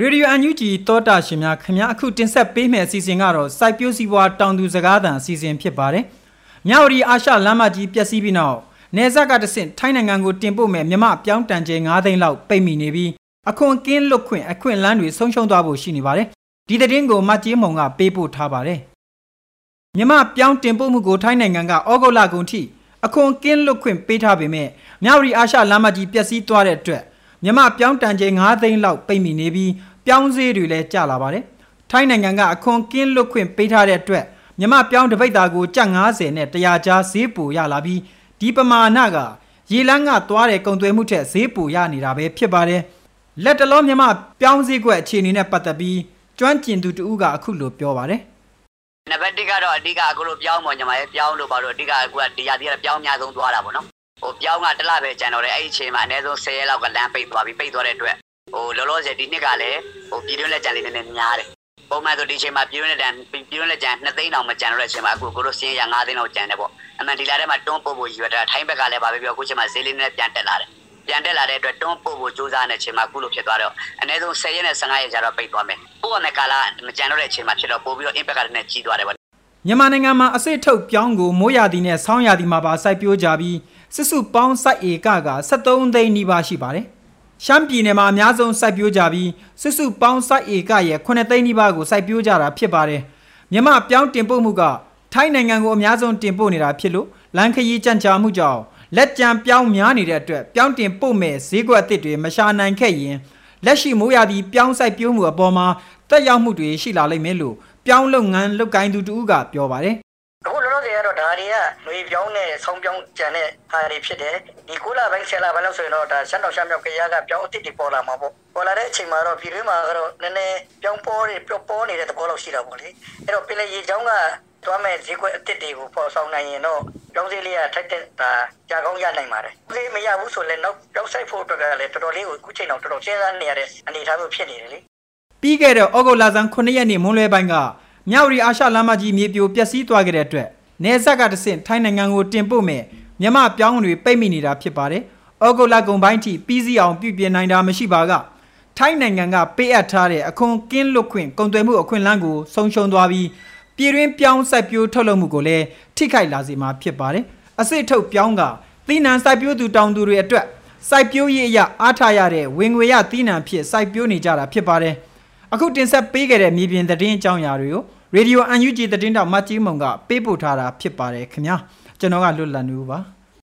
ရေဒီယိုအန်ယူဂျီတောတာရှင်များခင်ဗျာအခုတင်ဆက်ပေးမယ့်အစီအစဉ်ကတော့စိုက်ပျိုးစီးပွားတောင်သူစကားသံအစီအစဉ်ဖြစ်ပါတယ်။မြောက်ရီအာရှလမ်းမကြီးပျက်စီးပြီးနောက်နေဆက်ကတဆင့်ထိုင်းနိုင်ငံကိုတင်ပို့မဲ့မြမပြောင်းတန်ကျဲ9သိန်းလောက်ပိတ်မိနေပြီးအခွန်ကင်းလွတ်ခွင့်အခွင့်လန်းတွေဆုံးရှုံးသွားဖို့ရှိနေပါတယ်။ဒီသတင်းကိုမတ်ကြီးမုံကပေးပို့ထားပါတယ်။မြမပြောင်းတင်ပို့မှုကိုထိုင်းနိုင်ငံကဩဂုတ်လကုန်ထိအခွန်ကင်းလွတ်ခွင့်ပေးထားပေမဲ့မြောက်ရီအာရှလမ်းမကြီးပျက်စီးသွားတဲ့အတွက် မြမပြောင်းတန်ကျဲ9သိန်းလောက်ပိတ်မိနေပြီးပြောင်းဈေးတွေလည်းကျလာပါတယ်။ထိုင်းနိုင်ငံကအခွန်ကင်းလွတ်ခွင့်ပေးထားတဲ့အတွက်မြမပြောင်းတပိတ်သားကိုကျပ်90နဲ့100ကျားဈေးပိုရလာပြီးဒီပမာဏကရေလန်းကသွားတဲ့ကုန်သွယ်မှုထက်ဈေးပိုရနေတာပဲဖြစ်ပါတယ်။လက်တလုံးမြမပြောင်းဈေးကွက်အခြေအနေနဲ့ပတ်သက်ပြီးကျွမ်းကျင်သူတဦးကအခုလိုပြောပါတယ်။နံပါတ်1ကတော့အဓိကအခုလိုပြောင်းပေါ်ညီမရဲ့ပြောင်းလို့ပါလို့အဓိကအခုကဒီရာဒီကပြောင်းအများဆုံးသွားတာပေါ့နော်။ ဟိုပြောင်းကတလပဲကျန်တော့တယ်အဲ့ဒီအချိန်မှာအနည်းဆုံး10ရက်လောက်ကလမ်းပိတ်သွားပြီးပိတ်သွားတဲ့အတွက်ဟိုလောလောဆယ်ဒီနှစ်ကလည်းဟိုပြည်တွင်းလက်ကျန်လေးနည်းနည်းများတယ်ပုံမှန်ဆိုဒီချိန်မှာပြည်တွင်းလက်ကျန်ပြည်တွင်းလက်ကျန်2သိန်းတောင်မကျန်တော့တဲ့အချိန်မှာအခုကိုတို့စင်းရ5သိန်းလောက်ကျန်တယ်ပေါ့အမှန်ဒီလာထဲမှာတွန်းပို့ဖို့ရည်ရွယ်တာထိုင်းဘက်ကလည်းဗာပဲပြောအခုချိန်မှာဈေးလေးနဲ့ပြန်တက်လာတယ်ပြန်တက်လာတဲ့အတွက်တွန်းပို့ဖို့စူးစမ်းတဲ့အချိန်မှာအခုလိုဖြစ်သွားတော့အနည်းဆုံး10ရက်နဲ့15ရက်ကြာတော့ပိတ်သွားမယ်ပို့ရမယ့်ကာလမကျန်တော့တဲ့အချိန်မှာဖြစ်တော့ပို့ပြီးတော့ impact ကလည်းကြီးသွားတယ်ပေါ့ မြန်မာနိုင်ငံမှာအစစ်ထုတ်ပြောင်းကိုမိုးရာသီနဲ့ဆောင်းရာသီမှာပါစိုက်ပျိုးကြပြီးစစ်စုပေါင်းစိုက်ဧကက73သိန်းနီးပါးရှိပါတယ်ရှမ်းပြည်နယ်မှာအများဆုံးစိုက်ပျိုးကြပြီးစွစုပေါင်းစိုက်ဧကရဲ့9သိန်းနီးပါးကိုစိုက်ပျိုးကြတာဖြစ်ပါတယ်မြန်မာပြောင်းတင်ပို့မှုကထိုင်းနိုင်ငံကိုအများဆုံးတင်ပို့နေတာဖြစ်လို့လန်ခရီးကြံ့ကြာမှုကြောင့်လက်ကြံပြောင်းများနေတဲ့အတွက်ပြောင်းတင်ပို့မဲ့ဈေးကွက်အသစ်တွေမရှာနိုင်ခဲ့ရင် လက်ရှိမိုးရာသီပြောင်းစိုက်ပျိုးမှုအပေါ်မှာတက်ရောက်မှုတွေရှိလာလိမ့်မယ်လို့ပြောင်းလုပ်ငန်းလုပ်ကိုင်းသူတူကပြောပါတယ်တော့ဒါတွေကຫນွေပြောင်းနဲ့ဆောင်းပြောင်းကြံတဲ့ဟာတွေဖြစ်တယ်ဒီ9လပိုင်း10လပိုင်းလောက်ဆိုရင်တော့ဒါရှမ်းတော်ရှမ်းမြောက်ကရကပြောင်းအစ်စ်တွေပေါ်လာမှာပေါ့ပေါ်လာတဲ့အချိန်မှာတော့ပြည်တွင်းမှာကတော့နည်းနည်းပြောင်းပေါ်တွေပျော့ပေါ်နေတဲ့သဘောလောက်ရှိတာပေါ့လေအဲ့တော့ပင်လေရေချောင်းက သွားမဲ့ဈေးကွက်အစ်စ်တွေကိုပေါ်ဆောင်နိုင်ရင်တော့ပြောင်းစည်းလေးကထိုက်တဲ့ဒါကြာကောင်းရနိုင်ပါတယ်။ဒီမရဘူးဆိုလည်းနောက်ပြောင်းဆိုင်ဖို့အတွက်ကလည်းတော်တော်လေးကိုအခုချိန်တော့တော်တော်စဉ်းစားနေရတဲ့အနေအထားမျိုးဖြစ်နေတယ်လေ။ပြီးခဲ့တဲ့ဩဂုတ်လဆန်း9ရက်နေ့မွန်းလွဲပိုင်းကမြောက်ရီအာရှလမ်းမကြီးမြေပြိုပျက်စီးသွားခဲ့တဲ့အတွက်နေဆက်ကတဆင့်ထိုင်းနိုင်ငံကိုတင်ပို့မဲ့မြမပြောင်းတွေပိတ်မိနေတာဖြစ်ပါတယ်။ဩဂုတ်လကုန်ပိုင်းထိပြီးစီးအောင်ပြုပြင်နိုင်တာမရှိပါကထိုင်းနိုင်ငံကပေးအပ်ထားတဲ့အခွန်ကင်းလွတ်ခွင့်ကုန်သွယ်မှုအခွင့်အလမ်းကိုဆုံးရှုံးသွားပြီး ပြည်တွင်းပြောင်းစိုက်ပျိုးထုတ်လုပ်မှုကိုလည်းထိခိုက်လာစေမှာဖြစ်ပါတယ်။အစစ်ထုတ်ပြောင်းကသီးနှံစိုက်ပျိုးသူတောင်သူတွေအတွက်စိုက်ပျိုးရေးအရာအားထားရတဲ့ဝင်ငွေရသီးနှံဖြစ်စိုက်ပျိုးနေကြတာဖြစ်ပါတယ်။အခုတင်ဆက်ပေးခဲ့တဲ့မြေပြင်သတင်းအကြောင်းအရာတွေကိုရေဒီယို UNG သတင်းတောက်မတ်ကြီးမုံကပေးပို့ထားတာဖြစ်ပါတယ်ခင်ဗျာကျွန်တော်ကလွတ်လပ်နေဦးပါ